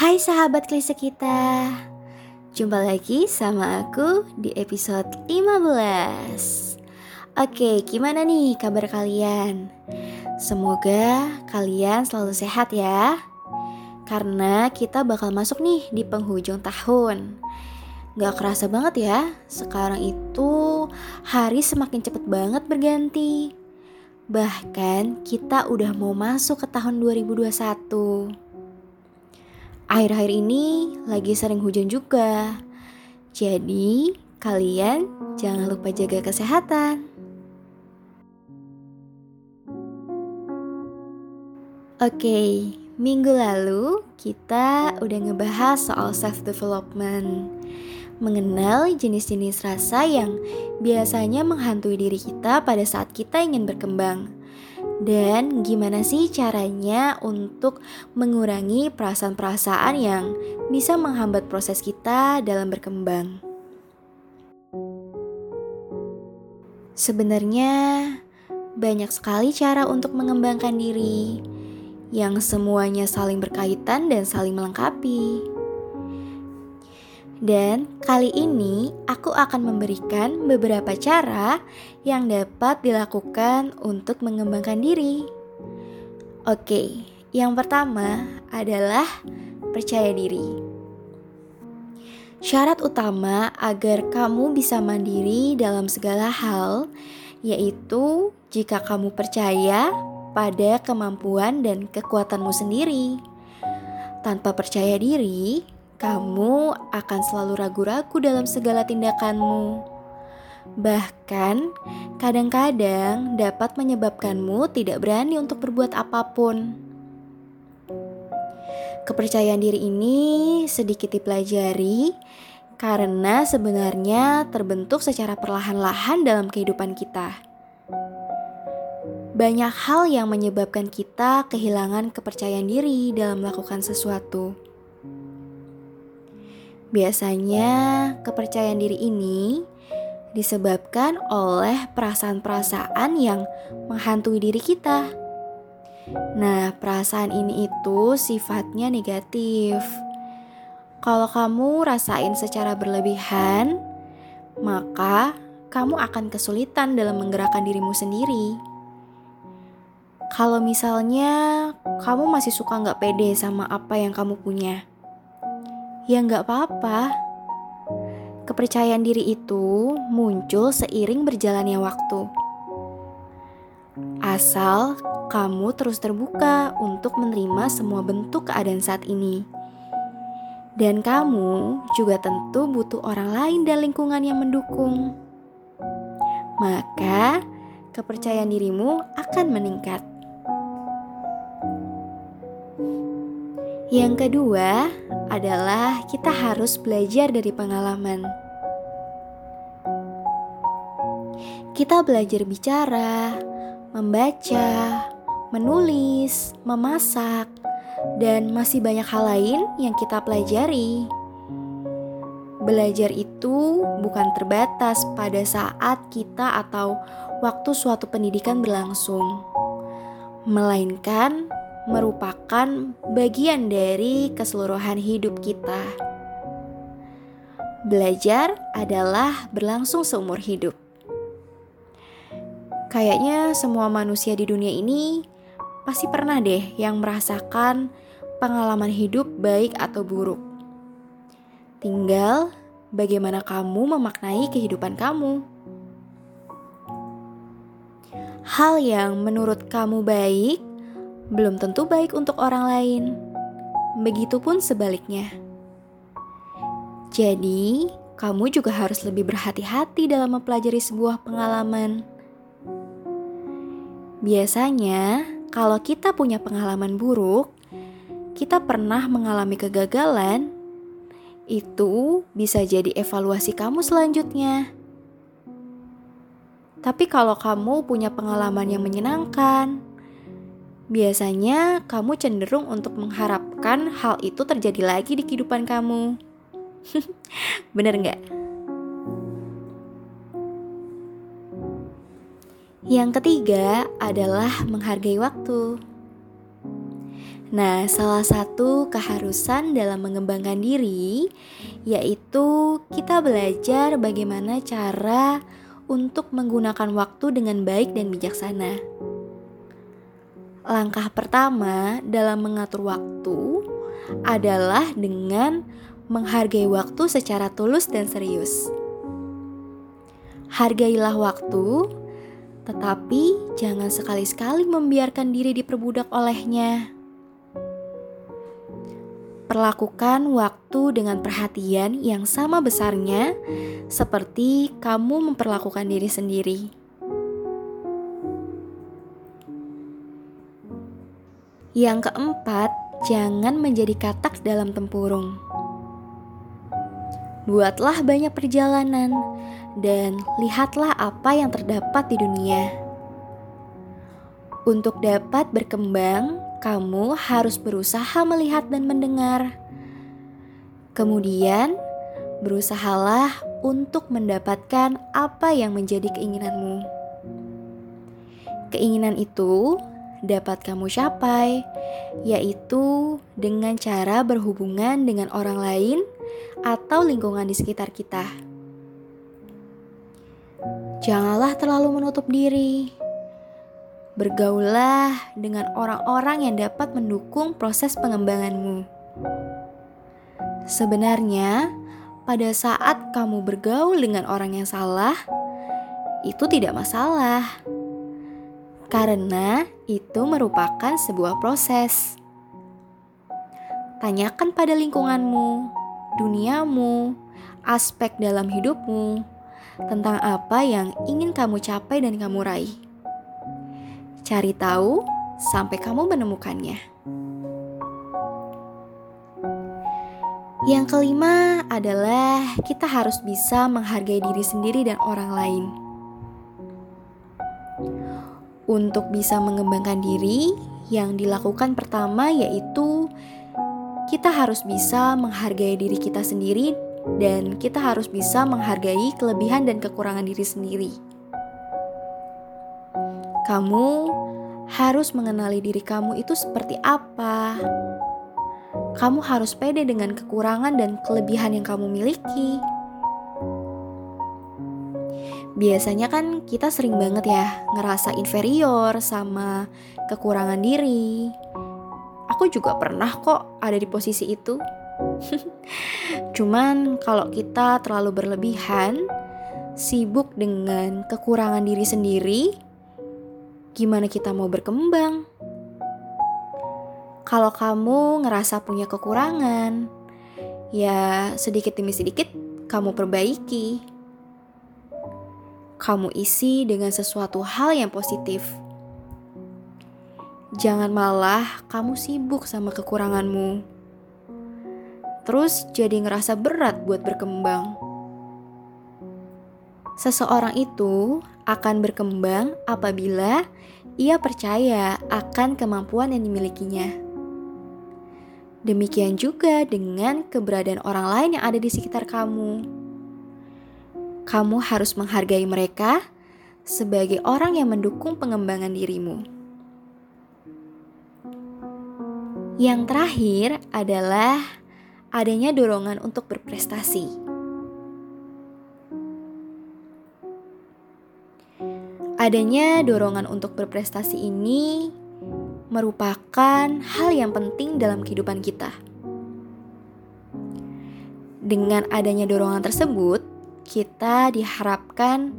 Hai sahabat klise kita. Jumpa lagi sama aku di episode 15 Oke, gimana nih kabar kalian? Semoga kalian selalu sehat ya. Karena kita bakal masuk nih di penghujung tahun. Gak kerasa banget ya Sekarang itu hari semakin cepet banget berganti. Bahkan kita udah mau masuk ke tahun 2021 Akhir-akhir ini lagi sering hujan juga. Jadi, kalian jangan lupa jaga kesehatan. Oke, minggu lalu kita udah ngebahas soal self development. Mengenal jenis-jenis rasa yang biasanya menghantui diri kita pada saat kita ingin berkembang dan gimana sih caranya untuk mengurangi perasaan-perasaan yang bisa menghambat proses kita dalam berkembang. Sebenarnya banyak sekali cara untuk mengembangkan diri yang semuanya saling berkaitan dan saling melengkapi. Dan kali ini aku akan memberikan beberapa cara yang dapat dilakukan untuk mengembangkan diri. Oke, yang pertama adalah percaya diri. Syarat utama agar kamu bisa mandiri dalam segala hal yaitu jika kamu percaya pada kemampuan dan kekuatanmu sendiri. Tanpa percaya diri, kamu akan selalu ragu-ragu dalam segala tindakanmu. Bahkan, kadang-kadang dapat menyebabkanmu tidak berani untuk berbuat apa pun. Kepercayaan diri ini sedikit dipelajari karena sebenarnya terbentuk secara perlahan-lahan dalam kehidupan kita. Banyak hal yang menyebabkan kita kehilangan kepercayaan diri dalam melakukan sesuatu. Biasanya, kepercayaan diri ini disebabkan oleh perasaan-perasaan yang menghantui diri kita. Nah, perasaan ini itu sifatnya negatif. Kalau kamu rasain secara berlebihan, maka kamu akan kesulitan dalam menggerakkan dirimu sendiri. Kalau misalnya kamu masih suka nggak pede sama apa yang kamu punya, ya nggak apa-apa. Kepercayaan diri itu muncul seiring berjalannya waktu. Asal kamu terus terbuka untuk menerima semua bentuk keadaan saat ini. Dan kamu juga tentu butuh orang lain dan lingkungan yang mendukung. Maka kepercayaan dirimu akan meningkat. Yang kedua adalah kita harus belajar dari pengalaman. Kita belajar bicara, membaca, menulis, memasak, dan masih banyak hal lain yang kita pelajari. Belajar itu bukan terbatas pada saat kita atau waktu suatu pendidikan berlangsung, melainkan merupakan bagian dari keseluruhan hidup kita. Belajar adalah berlangsung seumur hidup. Kayaknya semua manusia di dunia ini pasti pernah deh yang merasakan pengalaman hidup baik atau buruk. Tinggal bagaimana kamu memaknai kehidupan kamu. Hal yang menurut kamu baik belum tentu baik untuk orang lain. Begitupun sebaliknya. Jadi, kamu juga harus lebih berhati-hati dalam mempelajari sebuah pengalaman. Biasanya, kalau kita punya pengalaman buruk, kita pernah mengalami kegagalan, itu bisa jadi evaluasi kamu selanjutnya. Tapi kalau kamu punya pengalaman yang menyenangkan, biasanya kamu cenderung untuk mengharapkan hal itu terjadi lagi di kehidupan kamu. Bener nggak? Yang ketiga adalah menghargai waktu. Nah, salah satu keharusan dalam mengembangkan diri yaitu kita belajar bagaimana cara untuk menggunakan waktu dengan baik dan bijaksana. Langkah pertama dalam mengatur waktu adalah dengan menghargai waktu secara tulus dan serius. Hargailah waktu, tetapi jangan sekali-sekali membiarkan diri diperbudak olehnya. Perlakukan waktu dengan perhatian yang sama besarnya, seperti kamu memperlakukan diri sendiri. Yang keempat, jangan menjadi katak dalam tempurung. Buatlah banyak perjalanan dan lihatlah apa yang terdapat di dunia. Untuk dapat berkembang, kamu harus berusaha melihat dan mendengar. Kemudian, berusahalah untuk mendapatkan apa yang menjadi keinginanmu. Keinginan itu dapat kamu capai, yaitu dengan cara berhubungan dengan orang lain atau lingkungan di sekitar kita. Janganlah terlalu menutup diri Bergaulah dengan orang-orang yang dapat mendukung proses pengembanganmu. Sebenarnya, pada saat kamu bergaul dengan orang yang salah, itu tidak masalah, karena itu merupakan sebuah proses. Tanyakan pada lingkunganmu, duniamu, aspek dalam hidupmu tentang apa yang ingin kamu capai dan kamu raih. Cari tahu sampai kamu menemukannya. Yang kelima adalah kita harus bisa menghargai diri sendiri dan orang lain. Untuk bisa mengembangkan diri, yang dilakukan pertama yaitu kita harus bisa menghargai diri kita sendiri dan kita harus bisa menghargai kelebihan dan kekurangan diri sendiri. Kamu harus mengenali diri kamu itu seperti apa. Kamu harus pede dengan kekurangan dan kelebihan yang kamu miliki. Biasanya kan kita sering banget ya ngerasa inferior sama kekurangan diri. Aku juga pernah kok ada di posisi itu. Cuman kalau kita terlalu berlebihan, sibuk dengan kekurangan diri sendiri, gimana kita mau berkembang? Kalau kamu ngerasa punya kekurangan, ya sedikit demi sedikit kamu perbaiki. Kamu isi dengan sesuatu hal yang positif. Jangan malah kamu sibuk sama kekuranganmu. Terus jadi ngerasa berat buat berkembang. Seseorang itu akan berkembang apabila ia percaya akan kemampuan yang dimilikinya. Demikian juga dengan keberadaan orang lain yang ada di sekitar kamu. Kamu harus menghargai mereka sebagai orang yang mendukung pengembangan dirimu. Yang terakhir adalah adanya dorongan untuk berprestasi. Adanya dorongan untuk berprestasi ini merupakan hal yang penting dalam kehidupan kita. Dengan adanya dorongan tersebut, kita diharapkan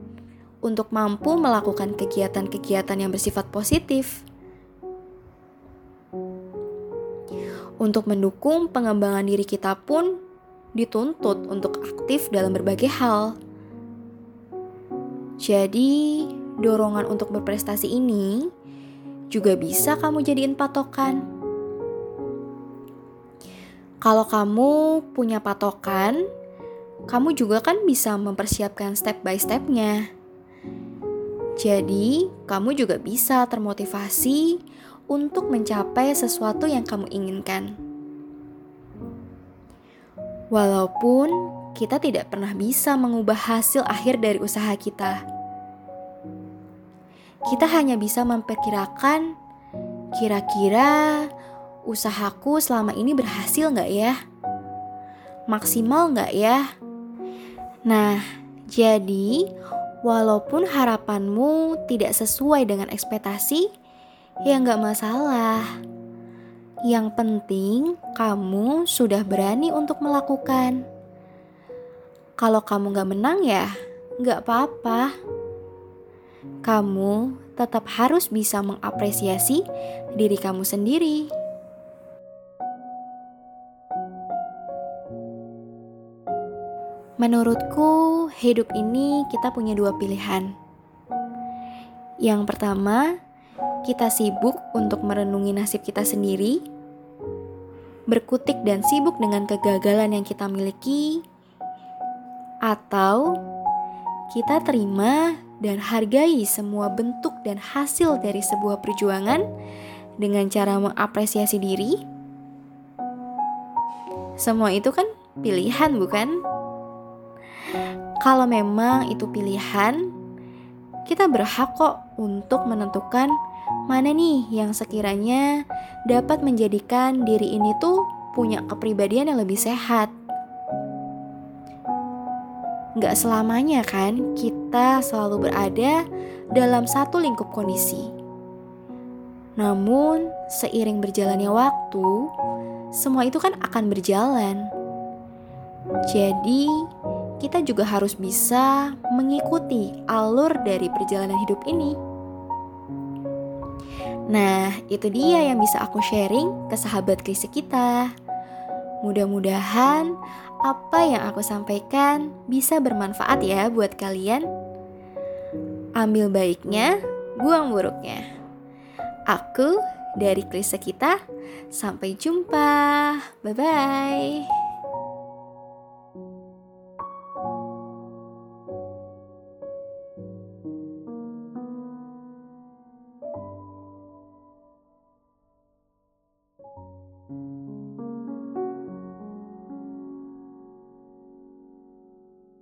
untuk mampu melakukan kegiatan-kegiatan yang bersifat positif. Untuk mendukung pengembangan diri kita pun dituntut untuk aktif dalam berbagai hal. Jadi, dorongan untuk berprestasi ini juga bisa kamu jadiin patokan. Kalau kamu punya patokan, kamu juga kan bisa mempersiapkan step by stepnya. Jadi, kamu juga bisa termotivasi untuk mencapai sesuatu yang kamu inginkan. Walaupun kita tidak pernah bisa mengubah hasil akhir dari usaha kita kita hanya bisa memperkirakan kira-kira usahaku selama ini berhasil nggak ya? Maksimal nggak ya? Nah, jadi walaupun harapanmu tidak sesuai dengan ekspektasi, ya nggak masalah. Yang penting kamu sudah berani untuk melakukan. Kalau kamu nggak menang ya, nggak apa-apa. Kamu tetap harus bisa mengapresiasi diri kamu sendiri. Menurutku, hidup ini kita punya dua pilihan. Yang pertama, kita sibuk untuk merenungi nasib kita sendiri, berkutik dan sibuk dengan kegagalan yang kita miliki, atau kita terima dan hargai semua bentuk dan hasil dari sebuah perjuangan dengan cara mengapresiasi diri. Semua itu kan pilihan, bukan? Kalau memang itu pilihan, kita berhak kok untuk menentukan mana nih yang sekiranya dapat menjadikan diri ini tuh punya kepribadian yang lebih sehat Gak selamanya kan kita selalu berada dalam satu lingkup kondisi. Namun, seiring berjalannya waktu, semua itu kan akan berjalan. Jadi, kita juga harus bisa mengikuti alur dari perjalanan hidup ini. Nah, itu dia yang bisa aku sharing ke sahabat krisis kita. Mudah-mudahan apa yang aku sampaikan bisa bermanfaat ya buat kalian. Ambil baiknya, buang buruknya. Aku dari Krisa kita, sampai jumpa. Bye-bye.